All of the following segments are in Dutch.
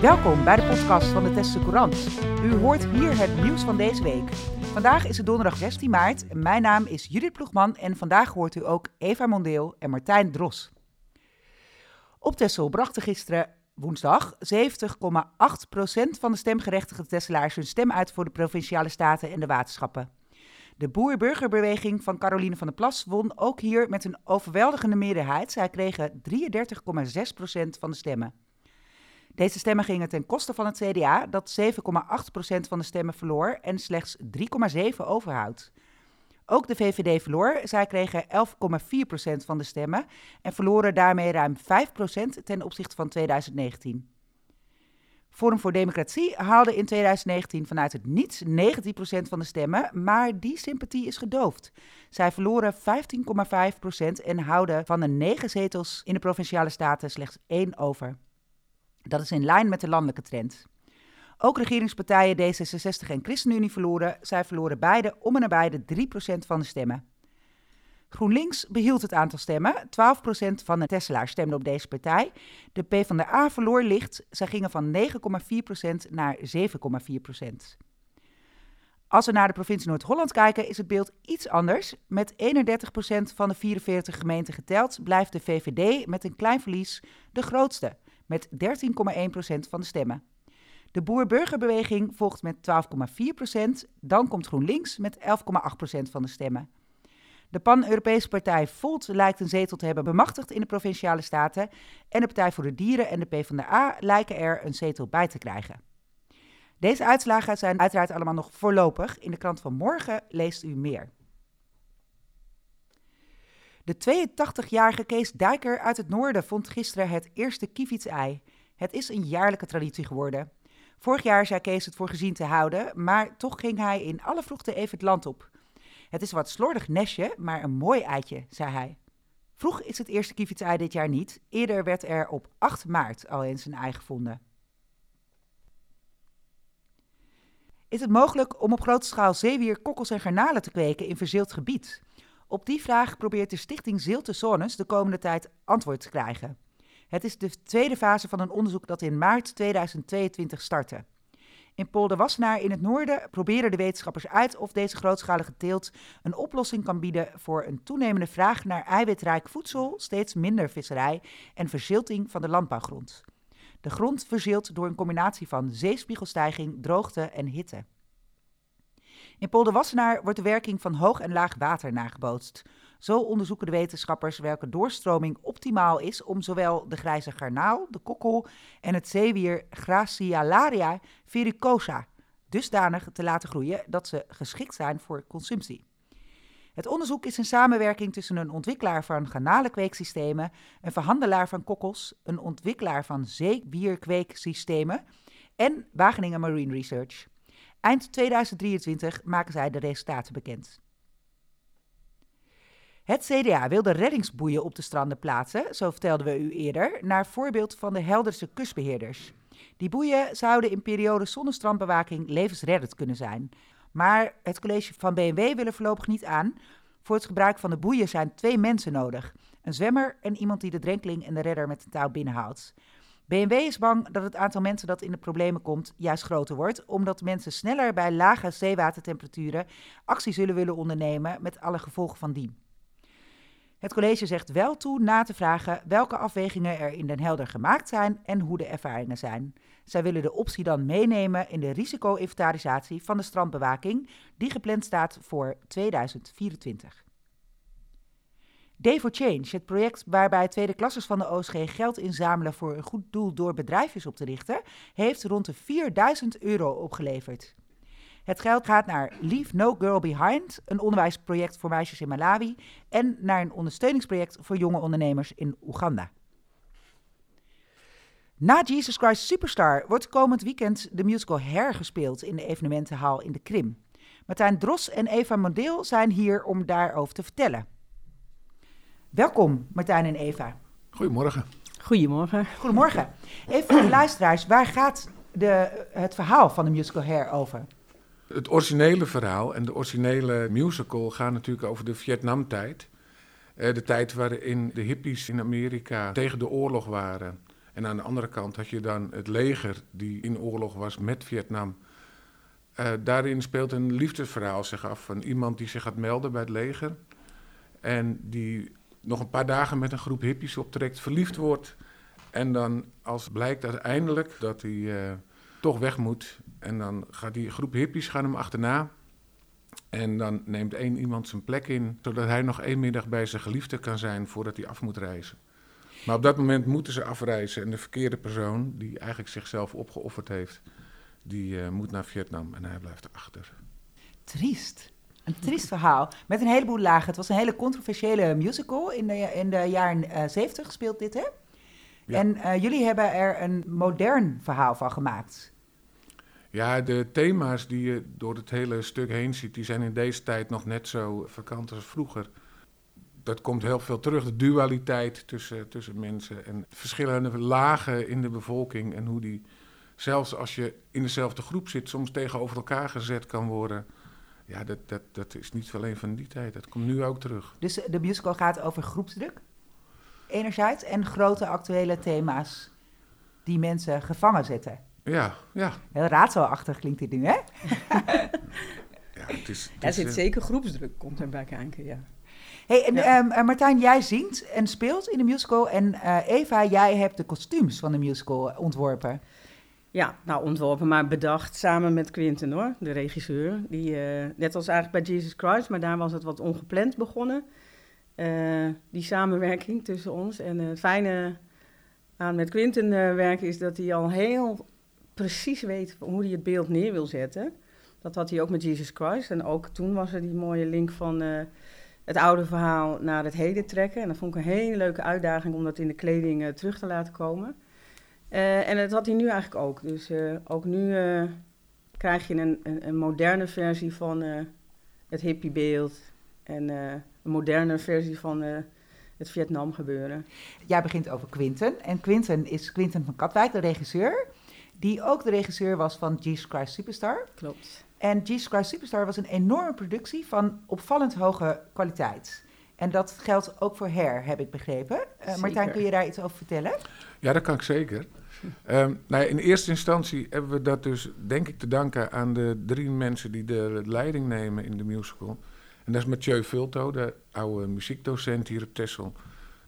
Welkom bij de podcast van de Tesselse Courant. U hoort hier het nieuws van deze week. Vandaag is het donderdag 16 maart. Mijn naam is Judith Ploegman en vandaag hoort u ook Eva Mondeel en Martijn Dros. Op Tessel brachten gisteren woensdag 70,8% van de stemgerechtigde Tesselaars hun stem uit voor de provinciale staten en de waterschappen. De boer-burgerbeweging van Caroline van der Plas won ook hier met een overweldigende meerderheid. Zij kregen 33,6% van de stemmen. Deze stemmen gingen ten koste van het CDA, dat 7,8% van de stemmen verloor en slechts 3,7% overhoudt. Ook de VVD verloor. Zij kregen 11,4% van de stemmen en verloren daarmee ruim 5% ten opzichte van 2019. Forum voor Democratie haalde in 2019 vanuit het niets 19% van de stemmen, maar die sympathie is gedoofd. Zij verloren 15,5% en houden van de negen zetels in de provinciale staten slechts één over. Dat is in lijn met de landelijke trend. Ook regeringspartijen D66 en ChristenUnie verloren. Zij verloren beide om en nabij de 3% van de stemmen. GroenLinks behield het aantal stemmen. 12% van de Tesselaars stemde op deze partij. De PvdA verloor licht. Zij gingen van 9,4% naar 7,4%. Als we naar de provincie Noord-Holland kijken, is het beeld iets anders. Met 31% van de 44 gemeenten geteld blijft de VVD met een klein verlies de grootste, met 13,1% van de stemmen. De boer-burgerbeweging volgt met 12,4%. Dan komt GroenLinks met 11,8% van de stemmen. De Pan-Europese partij Volt lijkt een zetel te hebben bemachtigd in de provinciale staten. En de Partij voor de Dieren en de PvdA lijken er een zetel bij te krijgen. Deze uitslagen zijn uiteraard allemaal nog voorlopig. In de krant van morgen leest u meer. De 82-jarige Kees Dijker uit het noorden vond gisteren het eerste kievitsei. Het is een jaarlijke traditie geworden. Vorig jaar zei Kees het voor gezien te houden, maar toch ging hij in alle vroegte even het land op. Het is wat slordig nestje, maar een mooi eitje, zei hij. Vroeg is het eerste kievitsei dit jaar niet. Eerder werd er op 8 maart al eens een ei gevonden. Is het mogelijk om op grote schaal zeewier, kokkels en garnalen te kweken in verzeeld gebied? Op die vraag probeert de stichting Zilte Zones de komende tijd antwoord te krijgen. Het is de tweede fase van een onderzoek dat in maart 2022 startte. In Polderwassenaar in het noorden proberen de wetenschappers uit of deze grootschalige teelt een oplossing kan bieden voor een toenemende vraag naar eiwitrijk voedsel, steeds minder visserij en verzilting van de landbouwgrond. De grond verzilt door een combinatie van zeespiegelstijging, droogte en hitte. In Polderwassenaar wordt de werking van hoog en laag water nagebootst. Zo onderzoeken de wetenschappers welke doorstroming optimaal is om zowel de grijze garnaal, de kokkel en het zeewier Gracialaria vericosa dusdanig te laten groeien dat ze geschikt zijn voor consumptie. Het onderzoek is een samenwerking tussen een ontwikkelaar van garnalenkweeksystemen, een verhandelaar van kokkels, een ontwikkelaar van zeewierkweeksystemen en Wageningen Marine Research. Eind 2023 maken zij de resultaten bekend. Het CDA wil de reddingsboeien op de stranden plaatsen, zo vertelden we u eerder, naar voorbeeld van de Helderse kustbeheerders. Die boeien zouden in periodes zonder strandbewaking levensreddend kunnen zijn. Maar het college van BMW wil er voorlopig niet aan. Voor het gebruik van de boeien zijn twee mensen nodig: een zwemmer en iemand die de drenkeling en de redder met de touw binnenhoudt. BMW is bang dat het aantal mensen dat in de problemen komt juist groter wordt, omdat mensen sneller bij lage zeewatertemperaturen actie zullen willen ondernemen met alle gevolgen van dien. Het college zegt wel toe na te vragen welke afwegingen er in Den Helder gemaakt zijn en hoe de ervaringen zijn. Zij willen de optie dan meenemen in de risico-inventarisatie van de strandbewaking, die gepland staat voor 2024. Day for Change, het project waarbij tweede klassers van de OSG geld inzamelen voor een goed doel door bedrijfjes op te richten, heeft rond de 4000 euro opgeleverd. Het geld gaat naar Leave No Girl Behind, een onderwijsproject voor meisjes in Malawi, en naar een ondersteuningsproject voor jonge ondernemers in Oeganda. Na Jesus Christ Superstar wordt komend weekend de musical Hair gespeeld in de evenementenhal in de Krim. Martijn Dros en Eva Mondeel zijn hier om daarover te vertellen. Welkom, Martijn en Eva. Goedemorgen. Goedemorgen. Goedemorgen. Even voor de luisteraars, waar gaat de, het verhaal van de musical Hair over? Het originele verhaal en de originele musical gaan natuurlijk over de Vietnamtijd. Uh, de tijd waarin de hippies in Amerika tegen de oorlog waren. En aan de andere kant had je dan het leger die in oorlog was met Vietnam. Uh, daarin speelt een liefdesverhaal zich af van iemand die zich gaat melden bij het leger. En die nog een paar dagen met een groep hippies optrekt, verliefd wordt. En dan als blijkt uiteindelijk dat hij uh, toch weg moet. En dan gaat die groep hippies gaan hem achterna. En dan neemt één iemand zijn plek in, zodat hij nog één middag bij zijn geliefde kan zijn voordat hij af moet reizen. Maar op dat moment moeten ze afreizen en de verkeerde persoon, die eigenlijk zichzelf opgeofferd heeft, die uh, moet naar Vietnam en hij blijft erachter. Triest. Een triest verhaal. Met een heleboel lagen. Het was een hele controversiële musical. In de, in de jaren uh, 70 gespeeld dit, hè? Ja. En uh, jullie hebben er een modern verhaal van gemaakt. Ja, de thema's die je door het hele stuk heen ziet, die zijn in deze tijd nog net zo vakant als vroeger. Dat komt heel veel terug, de dualiteit tussen, tussen mensen en verschillende lagen in de bevolking en hoe die, zelfs als je in dezelfde groep zit, soms tegenover elkaar gezet kan worden. Ja, dat, dat, dat is niet alleen van die tijd, dat komt nu ook terug. Dus de musical gaat over groepsdruk, enerzijds, en grote actuele thema's die mensen gevangen zetten. Ja, ja. Heel raadselachtig klinkt dit nu, hè? ja, het is, het er zit uh... zeker groepsdruk, komt erbij kijken, ja. hey, en ja. um, Martijn, jij zingt en speelt in de musical. En uh, Eva, jij hebt de kostuums van de musical ontworpen. Ja, nou ontworpen, maar bedacht samen met Quinten hoor, de regisseur. Die, uh, net als eigenlijk bij Jesus Christ, maar daar was het wat ongepland begonnen. die samenwerking tussen ons. En het fijne aan met Quinten werken is dat hij al heel precies weet hoe hij het beeld neer wil zetten. Dat had hij ook met Jesus Christ. En ook toen was er die mooie link van het oude verhaal naar het heden trekken. En dat vond ik een hele leuke uitdaging om dat in de kleding terug te laten komen. Uh, en dat had hij nu eigenlijk ook. Dus ook nu krijg je een, een, een, moderne versie van het hippiebeeld. En een moderne versie van het Vietnam gebeuren. Jij begint over Quinten. En Quinten is Quinten van Katwijk, de regisseur. Die ook de regisseur was van Jesus Christ Superstar. Klopt. En Jesus Christ Superstar was een enorme productie van opvallend hoge kwaliteit. En dat geldt ook voor Hair, heb ik begrepen. Uh, Martijn, kun je daar iets over vertellen? Ja, dat kan ik zeker. Um, nou ja, in eerste instantie hebben we dat dus, denk ik, te danken aan de drie mensen die de leiding nemen in de musical. En dat is Mathieu Vulto, de oude muziekdocent hier op Texel.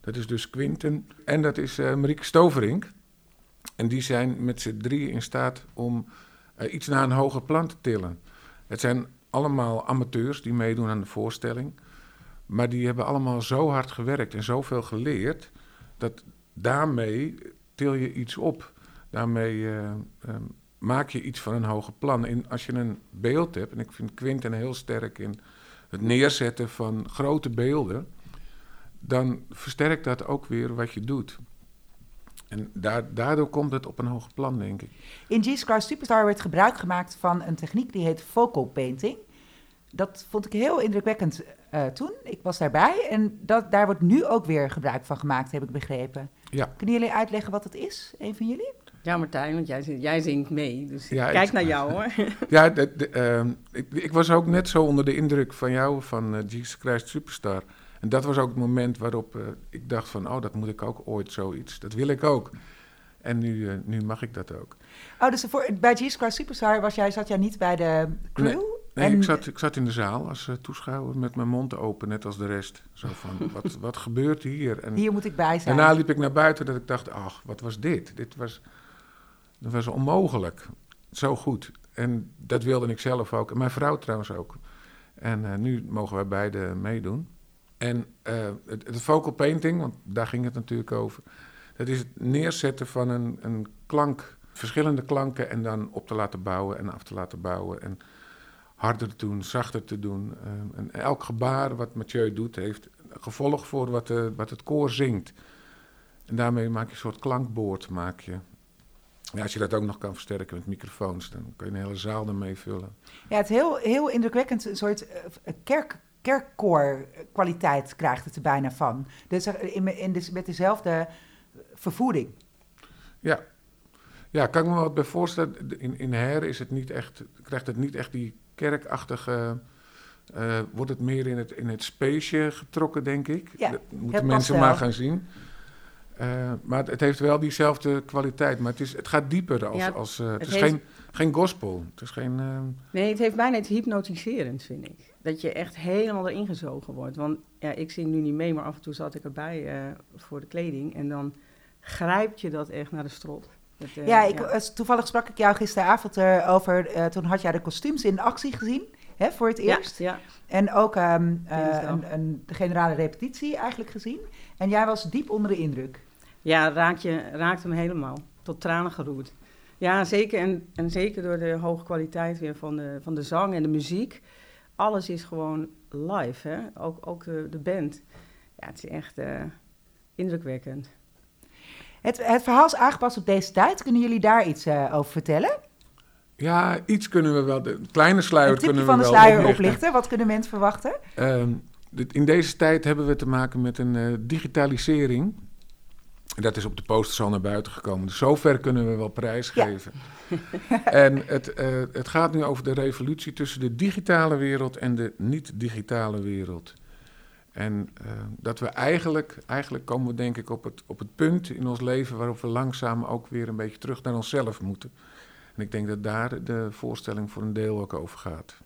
Dat is dus Quinten. En dat is uh, Marieke Stoverink. En die zijn met z'n drie in staat om uh, iets naar een hoger plan te tillen. Het zijn allemaal amateurs die meedoen aan de voorstelling. Maar die hebben allemaal zo hard gewerkt en zoveel geleerd. dat daarmee til je iets op. Daarmee uh, uh, maak je iets van een hoger plan. En als je een beeld hebt, en ik vind Quinten heel sterk in het neerzetten van grote beelden. dan versterkt dat ook weer wat je doet. En daardoor komt het op een hoger plan, denk ik. In Jesus Christ Superstar werd gebruik gemaakt van een techniek die heet focal painting. Dat vond ik heel indrukwekkend uh, toen. Ik was daarbij en dat, daar wordt nu ook weer gebruik van gemaakt, heb ik begrepen. Ja. Kunnen jullie uitleggen wat het is, een van jullie? Ja, Martijn, want jij, jij zingt mee. Dus ja, kijk naar jou hoor. ja, de, de, uh, ik, ik, was ook net zo onder de indruk van jou, van uh, Jesus Christ Superstar. En dat was ook het moment waarop uh, ik dacht van, oh, dat moet ik ook ooit zoiets. Dat wil ik ook. En nu, uh, nu mag ik dat ook. Oh, dus voor, bij Jesus Christ Superstar was jij, zat jij niet bij de crew? Nee, nee en... ik, zat, ik zat in de zaal als uh, toeschouwer met mijn mond open, net als de rest. Zo van, wat, wat gebeurt hier? En hier moet ik bij zijn. Daarna liep ik naar buiten dat ik dacht, ach, wat was dit? Dit was, dat was onmogelijk. Zo goed. En dat wilde ik zelf ook. En mijn vrouw trouwens ook. En nu mogen wij beide meedoen. En uh, het, het, focal painting, want daar ging het natuurlijk over. Dat is het neerzetten van een, een klank, verschillende klanken en dan op te laten bouwen en af te laten bouwen. En harder te doen, zachter te doen. Uh, en elk gebaar wat Mathieu doet, heeft gevolg voor wat, de, wat het koor zingt. En daarmee maak je een soort klankboord. Maak je. Ja, als je dat ook nog kan versterken met microfoons, dan kan je een hele zaal ermee vullen. Ja, het is heel, heel indrukwekkend, een soort uh, kerk kerkkoor-kwaliteit krijgt het er bijna van. Dus in, in de, met dezelfde vervoering. Ja. Ja, kan ik me wat bij voorstellen. In, in Her is het niet echt, krijgt het niet echt die kerkachtige... Uh, wordt het meer in het, in het spaceje getrokken, denk ik. Ja, dat moeten mensen maar gaan zien. Eh, maar het heeft wel diezelfde kwaliteit. Maar het, is, het gaat dieper. Als, Ja, als, eh, het, het is heeft- geen, geen gospel. Het is geen... eh, Nee, het heeft bijna iets hypnotiserends, vind ik. Dat je echt helemaal erin gezogen wordt. Want ja, ik zing nu niet mee, maar af en toe zat ik erbij eh, voor de kleding. En dan grijpt je dat echt naar de strot. Dat, eh, Ja, ik, eh, toevallig sprak ik jou gisteravond erover. eh toen had jij de kostuums in actie gezien, hè, voor het eerst. Ja, En ook Dinsdag. een, een de generale repetitie eigenlijk gezien. En jij was diep onder de indruk. ja raakt, je, raakt hem helemaal. Tot tranen geroerd. Ja, zeker. En, en zeker door de hoge kwaliteit weer van de, van de zang en de muziek. Alles is gewoon live, hè. Ook, ook de, de band. Ja, het is echt eh, indrukwekkend. Het, het verhaal is aangepast op deze tijd. Kunnen jullie daar iets eh, over vertellen? ja, iets kunnen we wel... De kleine sluier kunnen we van de wel sluier oplichten. oplichten. Wat kunnen mensen verwachten? Ehm, dit- in deze tijd hebben we te maken met een eh, digitalisering. Dat is op de posters al naar buiten gekomen. Dus zover kunnen we wel prijsgeven. en het, eh, het gaat nu over de revolutie tussen de digitale wereld en de niet-digitale wereld. En eh, dat we eigenlijk, eigenlijk komen we denk ik op het, op het punt in ons leven waarop we langzaam ook weer een beetje terug naar onszelf moeten. En ik denk dat daar de voorstelling voor een deel ook over gaat.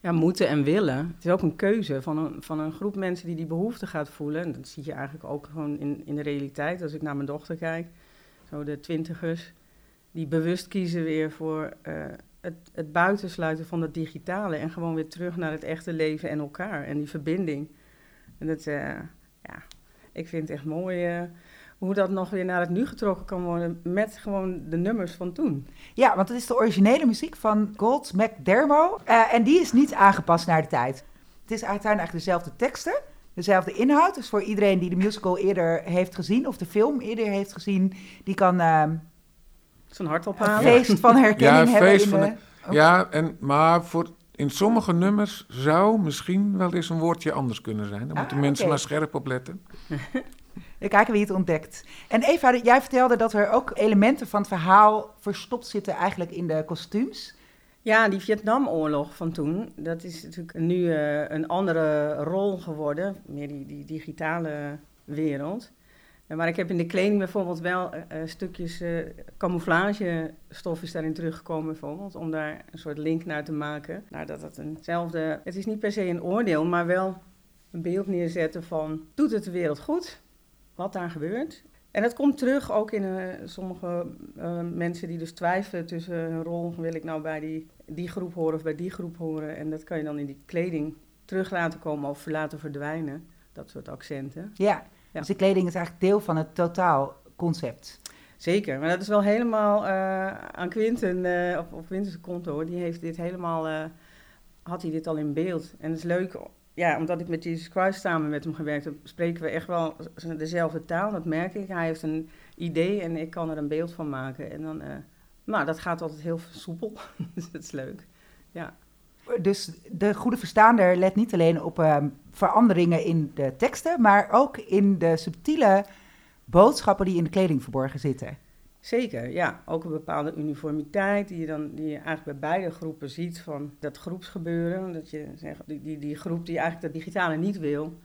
Ja, moeten en willen. Het is ook een keuze van een, van een groep mensen die die behoefte gaat voelen. En dat zie je eigenlijk ook gewoon in, in de realiteit. Als ik naar mijn dochter kijk, zo de twintigers, die bewust kiezen weer voor eh, het, het buitensluiten van het digitale. En gewoon weer terug naar het echte leven en elkaar en die verbinding. En dat, eh, ja, ik vind het echt mooi eh, hoe dat nog weer naar het nu getrokken kan worden met gewoon de nummers van toen. Ja, want het is de originele muziek van Gold McDermott. eh, en die is niet aangepast naar de tijd. Het is uiteindelijk dezelfde teksten, dezelfde inhoud. Dus voor iedereen die de musical eerder heeft gezien... of de film eerder heeft gezien... die kan ehm, Zo'n hart een ophalen. feest van herkenning Ja, hebben. feest in van de- de- Ja, en, maar voor, in sommige nummers zou misschien wel eens een woordje anders kunnen zijn. Daar Ah, moeten mensen oké. maar scherp op letten. We kijken wie het ontdekt. En Eva, jij vertelde dat er ook elementen van het verhaal verstopt zitten eigenlijk in de kostuums. Ja, die Vietnamoorlog van toen, dat is natuurlijk nu eh, een andere rol geworden, meer die, die digitale wereld. Maar ik heb in de kleding bijvoorbeeld wel eh, eh, stukjes camouflagestof is daarin teruggekomen bijvoorbeeld, om daar een soort link naar te maken. Nou, dat het eenzelfde, het is niet per se een oordeel, maar wel een beeld neerzetten van, doet het de wereld goed? Wat daar gebeurt? En dat komt terug ook in sommige mensen die dus twijfelen tussen hun rol. Wil ik nou bij die, die groep horen of bij die groep horen? En dat kan je dan in die kleding terug laten komen of laten verdwijnen. Dat soort accenten. Ja. Dus de kleding is eigenlijk deel van het totaalconcept. Zeker, maar dat is wel helemaal eh, aan Quinten, eh op, op Quinten's konto hoor. Die heeft dit helemaal, eh, had hij dit al in beeld. En het is leuk, ja, omdat ik met Jesus Christ samen met hem gewerkt heb, spreken we echt wel dezelfde taal, dat merk ik. Hij heeft een idee en ik kan er een beeld van maken. En dan, nou, dat gaat altijd heel soepel, dus dat is leuk. Ja, Dus de goede verstaander let niet alleen op ehm, veranderingen in de teksten, maar ook in de subtiele boodschappen die in de kleding verborgen zitten. zeker. Ja, ook een bepaalde uniformiteit die je dan die je eigenlijk bij beide groepen ziet van dat groepsgebeuren. Dat je die, die, die groep die eigenlijk dat digitale niet wil,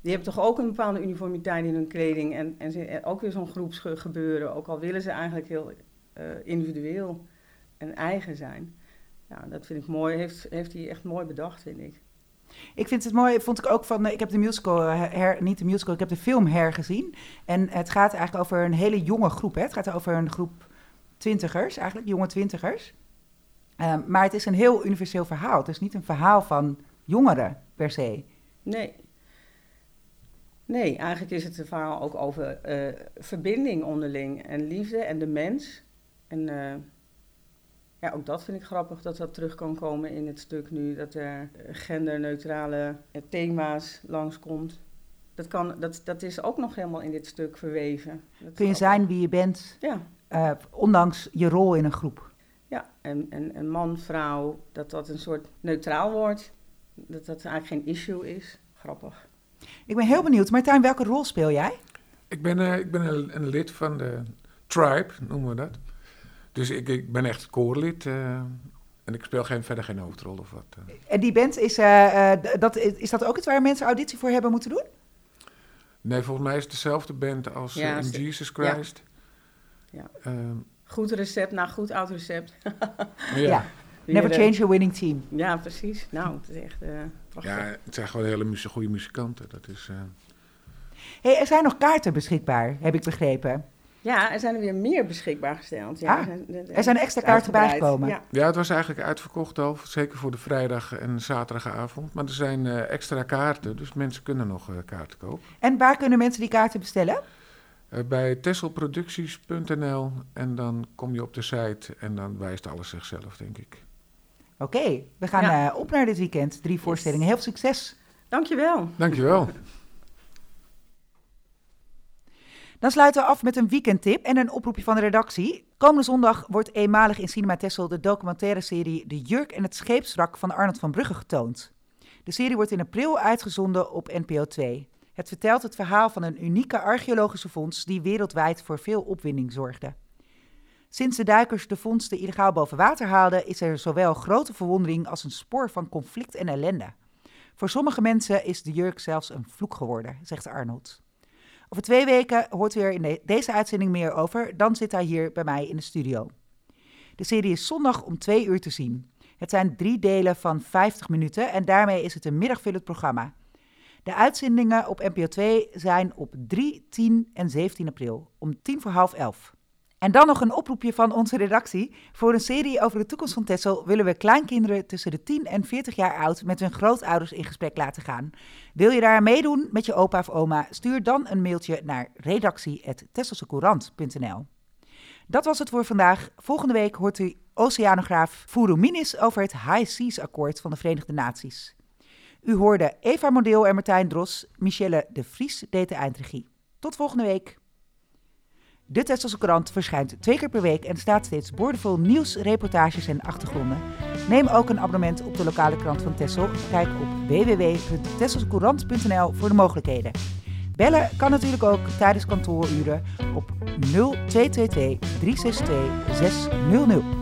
die hebben toch ook een bepaalde uniformiteit in hun kleding en, en ze, ook weer zo'n groepsgebeuren. Ook al willen ze eigenlijk heel eh, individueel en eigen zijn. Ja, dat vind ik mooi. Heeft, heeft hij echt mooi bedacht, vind ik. Ik vind het mooi, vond ik ook van, eh, ik heb de musical, eh, her, niet de musical, ik heb de film hergezien. En het gaat eigenlijk over een hele jonge groep. Hè? Het gaat over een groep twintigers, eigenlijk jonge twintigers. Ehm, maar het is een heel universeel verhaal. Het is niet een verhaal van jongeren per se. Nee. Nee, eigenlijk is het een verhaal ook over eh, verbinding onderling en liefde en de mens. En ja, ook dat vind ik grappig dat dat terug kan komen in het stuk nu, dat er genderneutrale eh, thema's langskomt. Dat, kan, dat, dat is ook nog helemaal in dit stuk verweven. Dat Kun je zijn wie je bent, Ja, eh, ondanks je rol in een groep. ja. En, en, en man, vrouw, dat dat een soort neutraal wordt. Dat dat eigenlijk geen issue is. Grappig. Ik ben heel benieuwd. Martijn, welke rol speel jij? Ik ben, eh, ik ben een, een lid van de tribe, noemen we dat. Dus ik, ik ben echt koorlid. eh, en ik speel geen, verder geen hoofdrol of wat. eh. En die band, is, eh, eh, dat, is dat ook iets waar mensen auditie voor hebben moeten doen? Nee, volgens mij is het dezelfde band als Ja, in Jesus Christ. Ja. Ehm, Goed recept, nou goed oud recept. Ja. ja. Never change your winning team. Ja, precies. Nou, het is echt eh prachtig. ja, het zijn gewoon hele muzie- goede muzikanten. Dat is, eh, Hey, er zijn nog kaarten beschikbaar, heb ik begrepen. Ja, er zijn er weer meer beschikbaar gesteld. Ja, Ah, er, er zijn extra kaarten bijgekomen. Ja. Ja, het was eigenlijk uitverkocht al, zeker voor de vrijdag en zaterdagavond. Maar er zijn eh, extra kaarten, dus mensen kunnen nog eh, kaarten kopen. En waar kunnen mensen die kaarten bestellen? Eh, bij tesselproducties.nl en dan kom je op de site en dan wijst alles zichzelf, denk ik. Oké, we gaan Ja. eh, op naar dit weekend. Drie voorstellingen. Heel veel succes. Dankjewel. Dankjewel. Dan sluiten we af met een weekendtip en een oproepje van de redactie. Komende zondag wordt eenmalig in Cinema Tessel de documentaire serie De Jurk en het Scheepswrak van Arnold van Brugge getoond. De serie wordt in april uitgezonden op NPO 2. Het vertelt het verhaal van een unieke archeologische vondst die wereldwijd voor veel opwinding zorgde. Sinds de duikers de vondsten illegaal boven water haalden, is er zowel grote verwondering als een spoor van conflict en ellende. Voor sommige mensen is de jurk zelfs een vloek geworden, zegt Arnold. Over twee weken hoort u er in de- deze uitzending meer over. Dan zit hij hier bij mij in de studio. De serie is zondag om twee uur te zien. Het zijn drie delen van 50 minuten en daarmee is het een middagvullend programma. De uitzendingen op NPO 2 zijn op 3, 10 en 17 april om tien voor half elf. En dan nog een oproepje van onze redactie. Voor een serie over de toekomst van Texel willen we kleinkinderen tussen de 10 en 40 jaar oud met hun grootouders in gesprek laten gaan. Wil je daar meedoen met je opa of oma? Stuur dan een mailtje naar redactie.tesselsecourant.nl Dat was het voor vandaag. Volgende week hoort u oceanograaf Furu Minis over het High Seas Akkoord van de Verenigde Naties. U hoorde Eva Modeel en Martijn Dros. Michelle de Vries deed de eindregie. Tot volgende week. De Tesselse Courant verschijnt twee keer per week en staat steeds boordevol nieuws, reportages en achtergronden. Neem ook een abonnement op de lokale krant van Tessel. Kijk op www.tesselsecourant.nl voor de mogelijkheden. Bellen kan natuurlijk ook tijdens kantooruren op 0222 362 600.